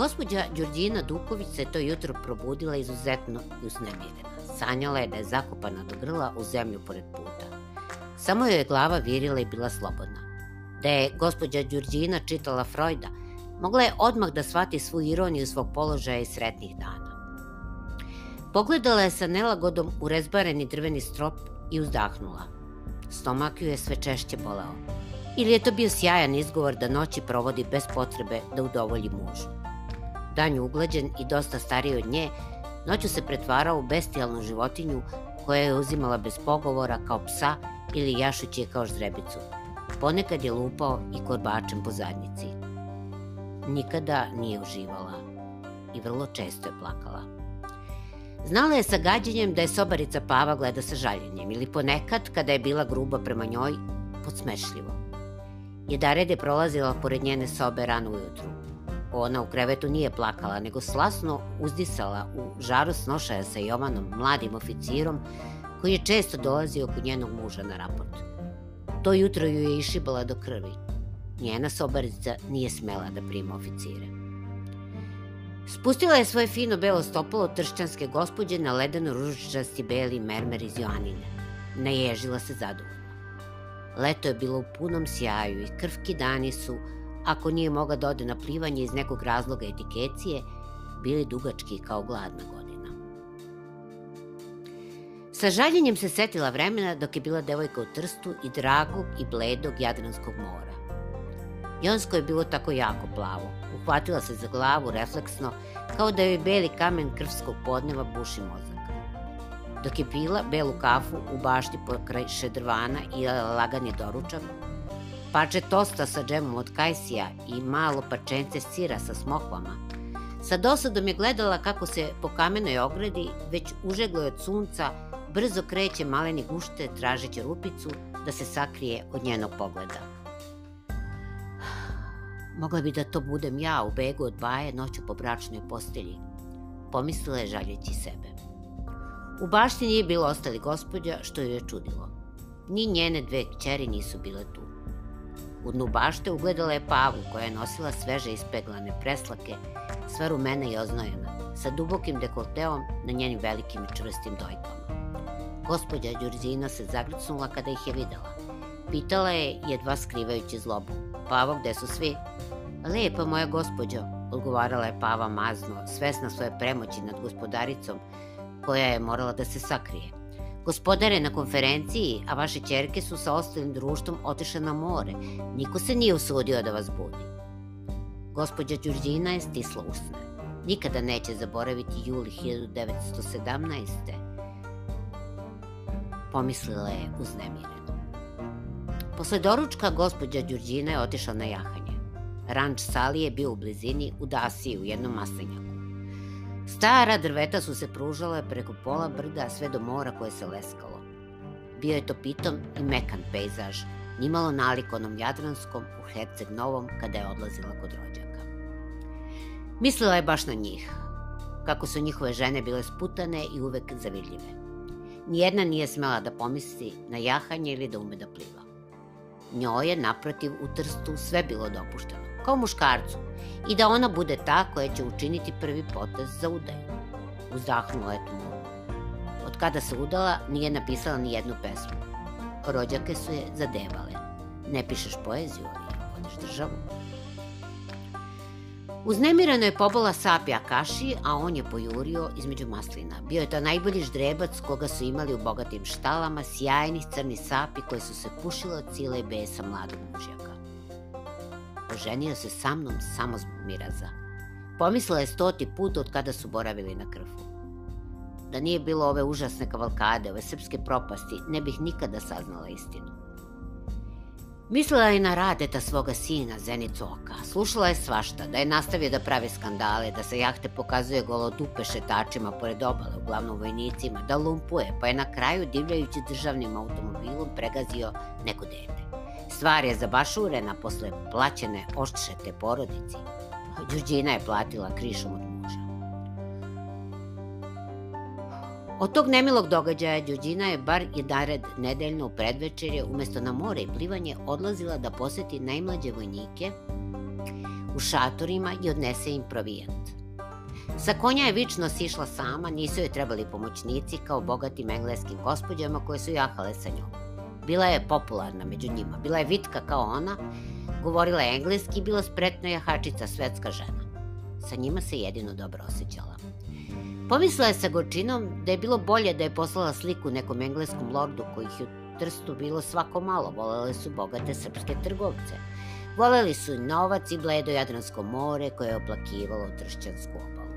Gospođa Đurđina Duković se to jutro probudila izuzetno i usnemirena. Sanjala je da je zakopana do grla u zemlju pored puta. Samo joj je glava virila i bila slobodna. Da je gospođa Đurđina čitala Freuda, mogla je odmah da shvati svu ironiju svog položaja i sretnih dana. Pogledala je sa nelagodom u rezbareni drveni strop i uzdahnula. Stomak ju je sve češće boleo. Ili je to bio sjajan izgovor da noći provodi bez potrebe da udovolji mužu. Dan je uglađen i dosta stariji od nje, noću se pretvarao u bestijalnu životinju koja je uzimala bez pogovora kao psa ili jašući je kao ždrebicu. Ponekad je lupao i korbačem po zadnjici. Nikada nije uživala i vrlo često je plakala. Znala je sa gađenjem da je sobarica Pava gleda sa žaljenjem ili ponekad, kada je bila gruba prema njoj, podsmešljivo. Jedared je prolazila pored njene sobe rano ujutru. Ona u krevetu nije plakala, nego slasno uzdisala u žaru snošaja sa Jovanom, mladim oficirom, koji je često dolazio kod njenog muža na raport. To jutro ju je išibala do krvi. Njena sobarica nije smela da prima oficire. Spustila je svoje fino belo stopalo tršćanske gospođe na ledeno ružičasti beli mermer iz Joanine. Naježila se zadovoljno. Leto je bilo u punom sjaju i krvki dani su, ako nije moga da ode na plivanje iz nekog razloga etikecije, bili dugački kao gladna godina. Sa žaljenjem se setila vremena dok je bila devojka u Trstu i dragog i bledog Jadranskog mora. Jonsko je bilo tako jako plavo. Uhvatila se za glavu refleksno, kao da joj beli kamen krvskog podneva buši mozak. Dok je pila belu kafu u bašti pokraj šedrvana i lagani doručak, pače tosta sa džemom od kajsija i malo parčence sira sa smokvama, sa dosadom je gledala kako se po kamenoj ogradi, već užegloj od sunca, brzo kreće maleni gušte tražeći rupicu da se sakrije od njenog pogleda. Mogla bi da to budem ja u begu od baje noću po bračnoj postelji, pomislila je žaljeći sebe. U bašti nije bilo ostali gospođa, što ju je čudilo. Ni njene dve kćeri nisu bile tu. U dnu bašte ugledala je pavu koja je nosila sveže ispeglane preslake, sva rumena i oznojena, sa dubokim dekolteom na njenim velikim i čvrstim dojkama. Gospodja Đurzina se zagrcnula kada ih je videla. Pitala je, jedva skrivajući zlobu. Pavo, gde su svi? Lepa moja gospođo, odgovarala je Pava mazno, svesna svoje premoći nad gospodaricom, koja je morala da se sakrije. Gospodar je na konferenciji, a vaše čerke su sa ostalim društvom otišle na more. Niko se nije usudio da vas budi. Gospođa Đurđina je stisla usne. Nikada neće zaboraviti juli 1917 pomislila je uznemireno. Posle doručka gospođa Đurđina je otišla na jahanje. Ranč Sali je bio u blizini u Dasiji u jednom maslinjaku. Stara drveta su se pružale preko pola brda sve do mora koje se leskalo. Bio je to pitom i mekan pejzaž, nimalo nalik onom jadranskom u Herceg Novom kada je odlazila kod rođaka. Mislila je baš na njih, kako su njihove žene bile sputane i uvek zavidljive. Nijedna nije smela da pomisli na jahanje ili da ume da pliva. Njoj je, naprotiv, u Trstu sve bilo dopušteno, kao muškarcu, i da ona bude ta koja će učiniti prvi potez za udaju. Uzdahnula je tu Od kada se udala, nije napisala ni jednu pesmu. Rođake su je zadevale. Ne pišeš poeziju, ali vodiš državu. Uznemireno je pobola sapi Akaši, a on je pojurio između maslina. Bio je to najbolji ždrebac koga su imali u bogatim štalama, sjajnih crni sapi koje su se pušile od cile i besa mladog mužjaka. Oženio se sa mnom samo zbog miraza. Pomislila je stoti put od kada su boravili na krfu. Da nije bilo ove užasne kavalkade, ove srpske propasti, ne bih nikada saznala istinu. Mislila je na Radeta svoga sina, Zenicu oka. Slušala je svašta, da je nastavio da pravi skandale, da se jahte pokazuje golodupe šetačima pored obale, uglavnom vojnicima, da lumpuje, pa je na kraju divljajući državnim automobilom pregazio neko dete. Stvar je zabašurena posle plaćene oštšete porodici. Đurđina je platila krišom od Od tog nemilog događaja Đuđina je bar jedared nedeljno u predvečerje umesto na more i plivanje odlazila da poseti najmlađe vojnike u šatorima i odnese im provijent. Sa konja je vično sišla sama, nisu joj trebali pomoćnici kao bogatim engleskim gospođama koje su jahale sa njom. Bila je popularna među njima, bila je vitka kao ona, govorila je engleski i bila spretna jahačica svetska žena. Sa njima se jedino dobro osjećala. Pomislila je sa gorčinom da je bilo bolje da je poslala sliku nekom engleskom lordu kojih je u Trstu bilo svako malo, volele su bogate srpske trgovce. Voleli su novac i bledo Jadransko more koje je oplakivalo tršćansku obalu.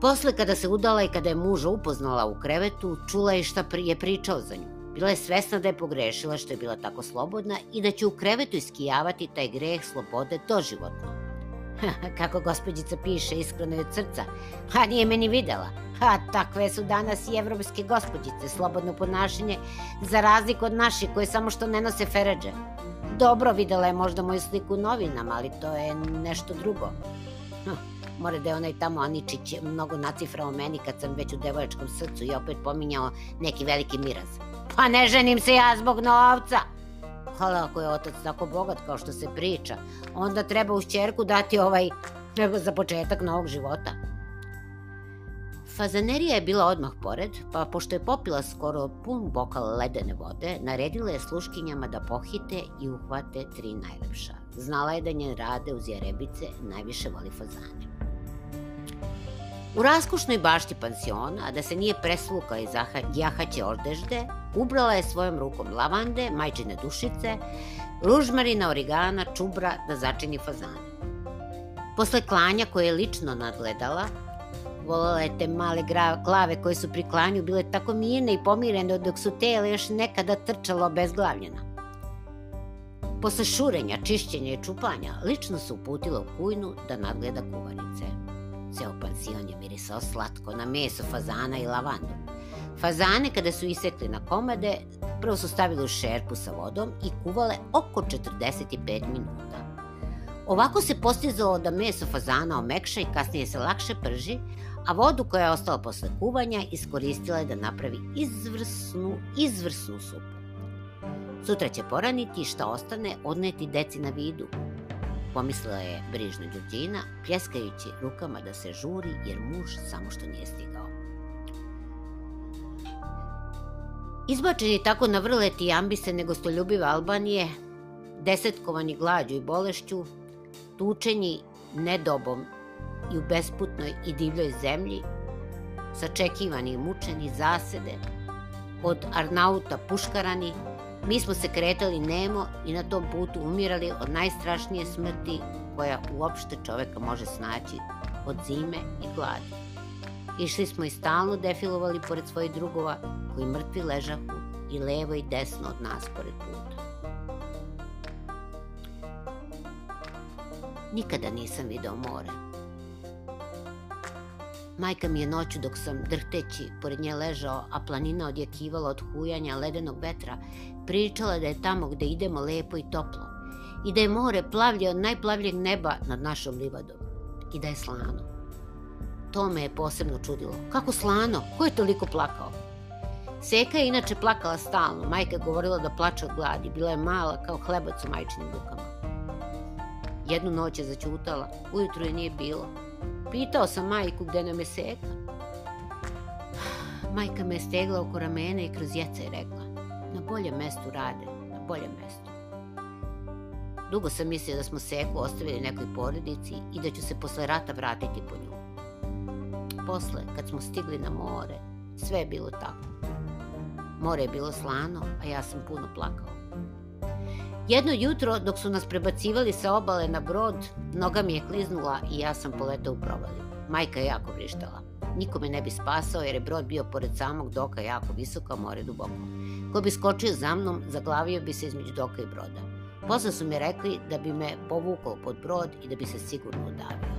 Posle kada se udala i kada je muža upoznala u krevetu, čula je šta je pričao za nju. Bila je svesna da je pogrešila što je bila tako slobodna i da će u krevetu iskijavati taj greh slobode doživotno. Kako gospođica piše iskreno od srca, a nije meni videla. A takve su danas i evropske gospođice, slobodno ponašanje, za razliku od naših koje samo što ne nose feređe. Dobro videla je možda moju sliku u novinama, ali to je nešto drugo. Hm More da je onaj tamo Aničić mnogo nacifrao meni kad sam već u devojačkom srcu i opet pominjao neki veliki miraz. Pa ne ženim se ja zbog novca. Ali ako je otac tako bogat kao što se priča, onda treba uz čerku dati ovaj za početak novog života. Fazanerija je bila odmah pored, pa pošto je popila skoro pun bokal ledene vode, naredila je sluškinjama da pohite i uhvate tri najlepša. Znala je da njen rade uz jerebice najviše voli fazane. U raskošnoj bašti pansiona, a da se nije presluka iz jahaće ordežde, ubrala je svojom rukom lavande, majčine dušice, ružmarina, origana, čubra da začini fazane. Posle klanja koje je lično nadgledala, volala je te male glave koje su pri klanju bile tako mirne i pomirene dok su tele još nekada trčalo obezglavljena. Posle šurenja, čišćenja i čupanja, lično se uputila u kujnu da nadgleda kuvarice. Ceo pansion je mirisao slatko na meso fazana i lavandu. Fazane kada su isekli na komade, prvo su stavili u šerpu sa vodom i kuvale oko 45 minuta. Ovako se postizalo da meso fazana omekša i kasnije se lakše prži, a vodu koja je ostala posle kuvanja iskoristila je da napravi izvrsnu, izvrsnu supu. Sutra će poraniti i šta ostane odneti deci na vidu, pomislila je brižna Đurđina, pljeskajući rukama da se žuri jer muž samo što nije stigao. Izbačeni tako na vrleti ambise negostoljubive Albanije, desetkovani glađu i bolešću, tučenji nedobom i u besputnoj i divljoj zemlji, sačekivani i mučeni zasede, od Arnauta puškarani, Mi smo se kretali nemo i na tom putu umirali od najstrašnije smrti koja uopšte čoveka može snaći, od zime i gladi. Išli smo i stalno defilovali pored svojih drugova koji mrtvi ležahu i levo i desno od nas pored puta. Nikada nisam video more. Majka mi je noću dok sam drhteći pored nje ležao, a planina odjekivala od hujanja ledenog vetra, pričala da je tamo gde idemo lepo i toplo i da je more plavlje od najplavljeg neba nad našom livadom i da je slano. To me je posebno čudilo. Kako slano? Ko je toliko plakao? Seka je inače plakala stalno. Majka je govorila da plače od gladi. Bila je mala kao hlebac u majčinim rukama. Jednu noć je začutala. Ujutru je nije bilo. Pitao sam majku gde nam je seka. Majka me je stegla oko ramena i kroz jeca je rekla na boljem mestu rade, na boljem mestu. Dugo sam mislio da smo seku ostavili nekoj porodici i da ću se posle rata vratiti po nju. Posle, kad smo stigli na more, sve je bilo tako. More je bilo slano, a ja sam puno plakao. Jedno jutro, dok su nas prebacivali sa obale na brod, noga mi je kliznula i ja sam poletao u provaliju. Majka je jako vrištala. Niko me ne bi spasao jer je brod bio pored samog doka jako visoko, a more duboko. Ko bi skočio za mnom, zaglavio bi se između doka i broda. Posle su mi rekli da bi me povukao pod brod i da bi se sigurno udavio.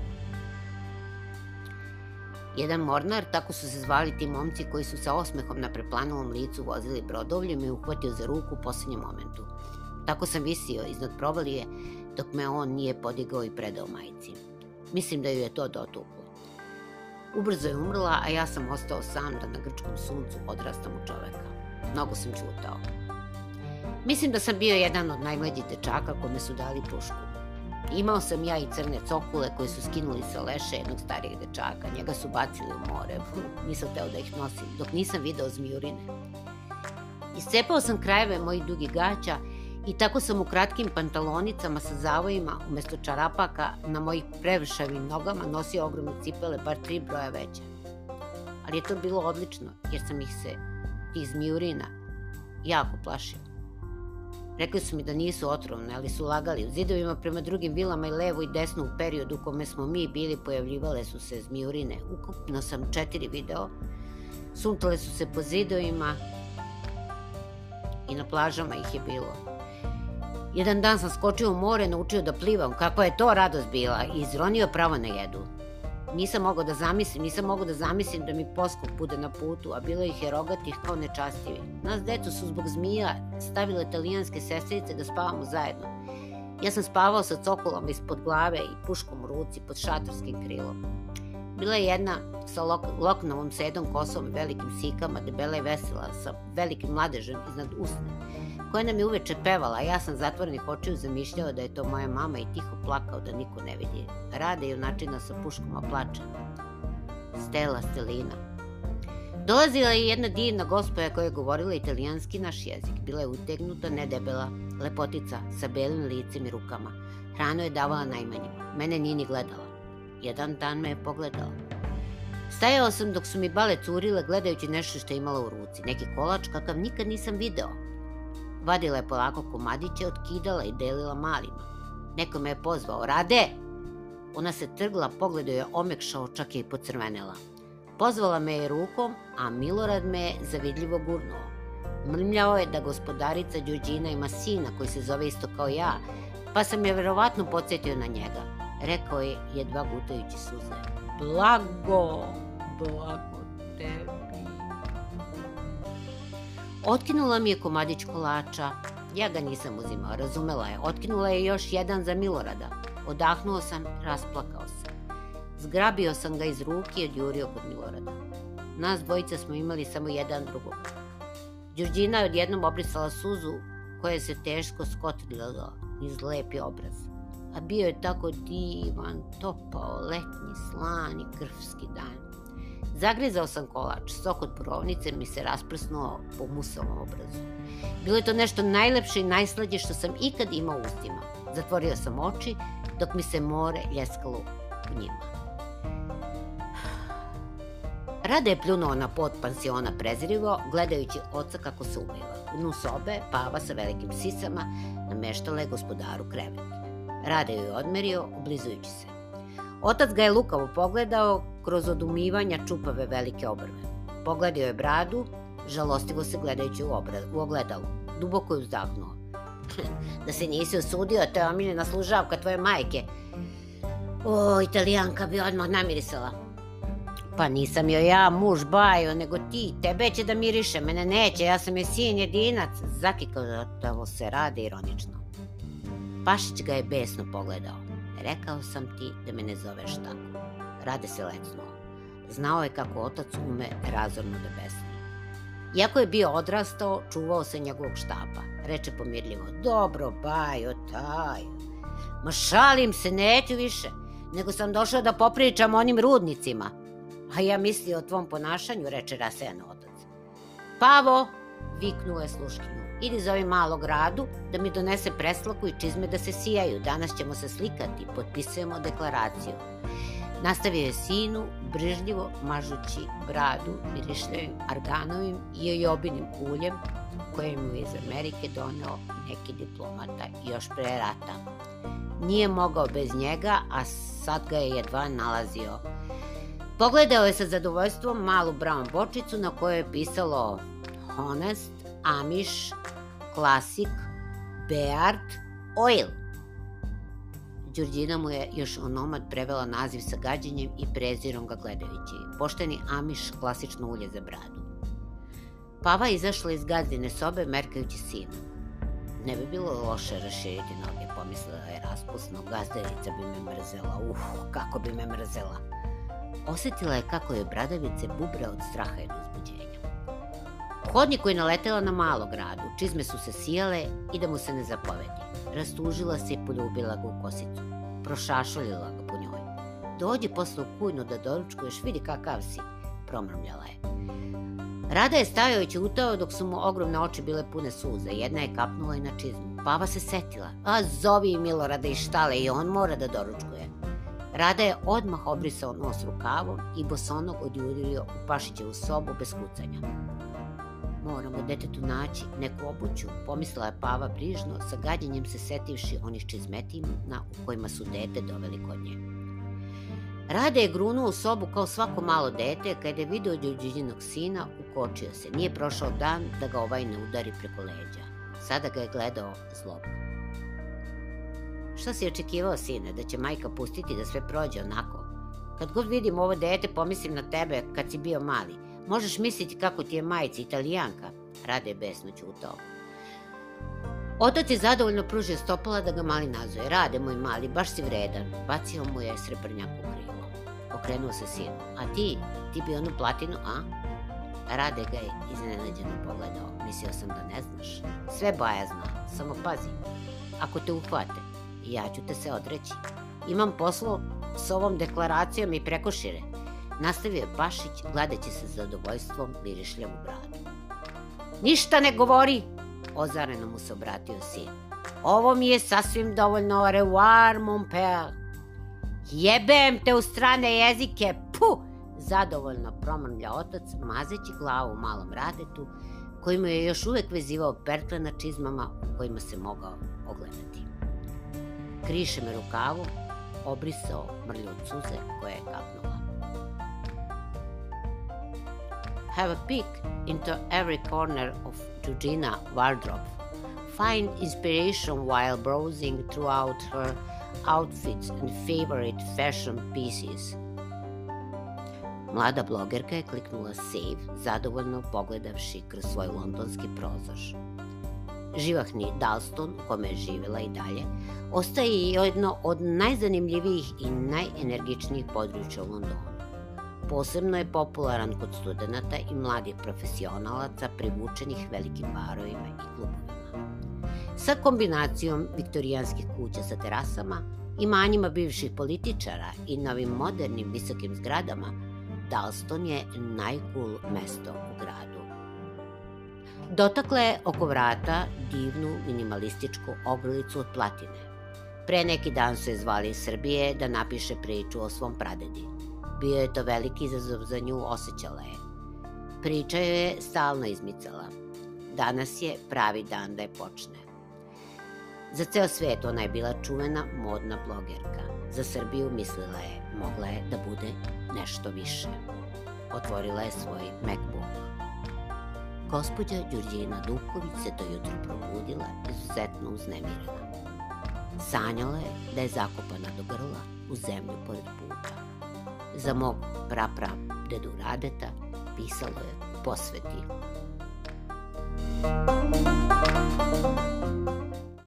Jedan mornar, tako su se zvali ti momci koji su sa osmehom na preplanulom licu vozili brodovljem i uhvatio za ruku u poslednjem momentu. Tako sam visio iznad provalije dok me on nije podigao i predao majici. Mislim da ju je to dotuklo. Ubrzo je umrla, a ja sam ostao sam da na grčkom suncu odrastam u čoveka. Mnogo sam čutao. Mislim da sam bio jedan od najmlađih dečaka kome su dali pušku. Imao sam ja i crne cokule koje su skinuli sa leše jednog starijeg dečaka. Njega su bacili u more. Nisam teo da ih nosim, dok nisam video zmijurine. Iscepao sam krajeve mojih dugih gaća i tako sam u kratkim pantalonicama sa zavojima umesto čarapaka na mojih prevršavim nogama nosio ogromne cipele, bar tri broja veće. Ali je to bilo odlično, jer sam ih se iz zmijurina jako plašio. Rekli su mi da nisu otrovne, ali su lagali. U zidovima prema drugim vilama i levo i desno u periodu u kome smo mi bili pojavljivale su se zmijurine. Ukupno sam četiri video. Suntale su se po zidovima i na plažama ih je bilo. Jedan dan sam skočio u more, naučio da plivam, kakva je to radost bila i izronio pravo na jedu. Nisam mogao da zamislim, nisam mogao da zamislim da mi poskok bude na putu, a bilo ih je rogatih kao nečastivi. Nas decu su zbog zmija stavile italijanske sestrice da spavamo zajedno. Ja sam spavao sa cokolom ispod glave i puškom u ruci pod šatorskim krilom. Bila je jedna sa lok, loknovom sedom kosom velikim sikama, debela i vesela, sa velikim mladežem iznad usne koja nam je uveče pevala, a ja sam zatvorenih očiju zamišljao da je to moja mama i tiho plakao da niko ne vidi. Rade junačina sa puškom, a plače. Stela, Stelina. Dolazila je jedna divna gospoja koja je govorila italijanski naš jezik. Bila je utegnuta, nedebela, lepotica, sa belim licem i rukama. Hranu je davala najmanjima. Mene nije ni gledala. Jedan dan me je pogledala. Stajao sam dok su mi bale curile gledajući nešto što je imala u ruci. Neki kolač kakav nikad nisam video. Vadila je polako komadiće, otkidala i delila malima. Neko me je pozvao, Rade! Ona se trgla, pogled je omekšao, čak je i pocrvenela. Pozvala me je rukom, a Milorad me je zavidljivo gurnuo. Mrmljao je da gospodarica Đuđina ima sina koji se zove isto kao ja, pa sam je verovatno podsjetio na njega. Rekao je jedva gutajući suze. Blago, blago tebi. Otkinula mi je komadić kolača. Ja ga nisam uzimao, razumela je. Otkinula je još jedan za Milorada. Odahnuo sam, rasplakao se. Zgrabio sam ga iz ruke i odjurio kod Milorada. Nas dvojica smo imali samo jedan drugog. Đurđina je odjednom obrisala suzu koja se teško skotrila iz lepi obraz. A bio je tako divan, topao, letnji, slani, krvski dan. Zagrizao sam kolač, sok od purovnice mi se rasprsnuo po musovom obrazu. Bilo je to nešto najlepše i najslađe što sam ikad imao u ustima. Zatvorio sam oči dok mi se more ljeskalo u njima. Rade je pljunuo na pod pansiona prezirivo, gledajući oca kako se umeva. U dnu sobe, pava sa velikim sisama, nameštala je gospodaru krevet. Rade ju je odmerio, oblizujući se. Otac ga je lukavo pogledao kroz odumivanja čupave velike obrve. Pogledao je bradu, žalostivo se gledajući u, obraz, u ogledalu. Duboko je uzdahnuo. da se nisi osudio, to je omiljena služavka tvoje majke. O, italijanka bi odmah namirisala. Pa nisam joj ja muž bajo, nego ti, tebe će da miriše, mene neće, ja sam joj sin jedinac. Zakikao da se rade ironično. Pašić ga je besno pogledao. Rekao sam ti da me ne zoveš tako. Rade se lecnuo. Znao je kako otac ume razorno da besni. Iako je bio odrastao, čuvao se njegovog štapa. Reče pomirljivo, dobro, bajo, taj. Ma šalim se, neću više, nego sam došao da popričam onim rudnicima. A ja mislio o tvom ponašanju, reče rasejan otac. Pavo, viknuo je sluškinu. Idi zovi malog radu da mi donese preslaku i čizme da se sijaju. Danas ćemo se slikati, potpisujemo deklaraciju. Nastavio je sinu, brižljivo mažući bradu mirišljavim arganovim i jojobinim uljem koje mu je iz Amerike doneo neki diplomata još pre rata. Nije mogao bez njega, a sad ga je jedva nalazio. Pogledao je sa zadovoljstvom malu brown bočicu na kojoj je pisalo Honest, Amish, Classic, Beard, Oil – Đurđina mu je još onomad prevela naziv sa gađenjem i prezirom ga gledajući. Pošteni amiš klasično ulje za bradu. Pava izašla iz gazdine sobe merkajući sinu. Ne bi bilo loše raširiti noge, pomislila je raspusno, gazdarica bi me mrzela, uf, kako bi me mrzela. Osetila je kako je bradavice bubre od straha i hodniku je naletela na malo gradu, čizme su se sijale i da mu se ne zapovedi. Rastužila se i poljubila ga u kosicu. prošašuljila ga po njoj. Dođi posle u kujnu da doručkuješ, vidi kakav si, promrmljala je. Rada je stajao i ćutao dok su mu ogromne oči bile pune suze. Jedna je kapnula i na čizmu. Pava se setila. A zovi Milorada iz štale i on mora da doručkuje. Rada je odmah obrisao nos rukavom i bosonog odjurio u Pašićevu sobu bez kucanja. Moramo detetu naći neku obuću, pomislila je Pava brižno, sa gađenjem se setivši onih čizmetina u kojima su dete doveli kod nje. Rade je grunuo u sobu kao svako malo dete, kada je video Đuđiđinog sina, ukočio se. Nije prošao dan da ga ovaj ne udari preko leđa. Sada ga je gledao zlobno. Šta si očekivao, sine, da će majka pustiti da sve prođe onako? Kad god vidim ovo dete, pomislim na tebe kad si bio mali. Možeš misliti kako ti je majica italijanka, Rade je besno ćutao. Otac je zadovoljno pružio stopala da ga mali nazove. Rade, moj mali, baš si vredan. Bacio mu je srebrnjak u krilo. Okrenuo se sinu. A ti, ti bi onu platinu, a? Rade ga je iznenađeno pogledao. Mislio sam da ne znaš. Sve Baja zna, samo pazi. Ako te uhvate, ja ću te se odreći. Imam poslo s ovom deklaracijom i prekošire. Nastavio je Pašić, gledajući se zadovoljstvom mirišljavu bradu. Ništa ne govori, ozareno mu se obratio sin. Ovo mi je sasvim dovoljno, revoir, mon père. Jebem te u strane jezike, pu! Zadovoljno promrmlja otac, mazeći glavu malom radetu, koji mu je još uvek vezivao pertle na čizmama kojima se mogao ogledati. Kriše me rukavu, obrisao mrlju od suze koja je kapnula. Have a peek into every corner of Georgina wardrobe. Find inspiration while browsing throughout her outfits and favorite fashion pieces. Mlada blogerka je kliknula save, zadovoljno pogledavši kroz svoj londonski prozor. Živahni Dalston, u kome je živela i dalje, ostaje jedno od najzanimljivijih i najenergičnijih područja u Londonu. Posebno je popularan kod studenta i mladih profesionalaca privučenih velikim barovima i klubovima. Sa kombinacijom viktorijanskih kuća sa terasama, imanjima bivših političara i novim modernim visokim zgradama, Dalston je najcool mesto u gradu. Dotakla je oko vrata divnu minimalističku ogrlicu od platine. Pre neki dan su je zvali iz Srbije da napiše priču o svom pradedi. Bio je to veliki izazov za nju, osjećala je. Priča joj je stalno izmicala. Danas je pravi dan da je počne. Za ceo svet ona je bila čuvena modna blogerka. Za Srbiju mislila je, mogla je da bude nešto više. Otvorila je svoj Macbook. Gospodja Đurđina Duković se to jutro probudila izuzetno uznemirena. Sanjala je da je zakopana do grla u zemlju pored puta. Za mog prapra dedu Radeta pisalo je posveti. Thank you.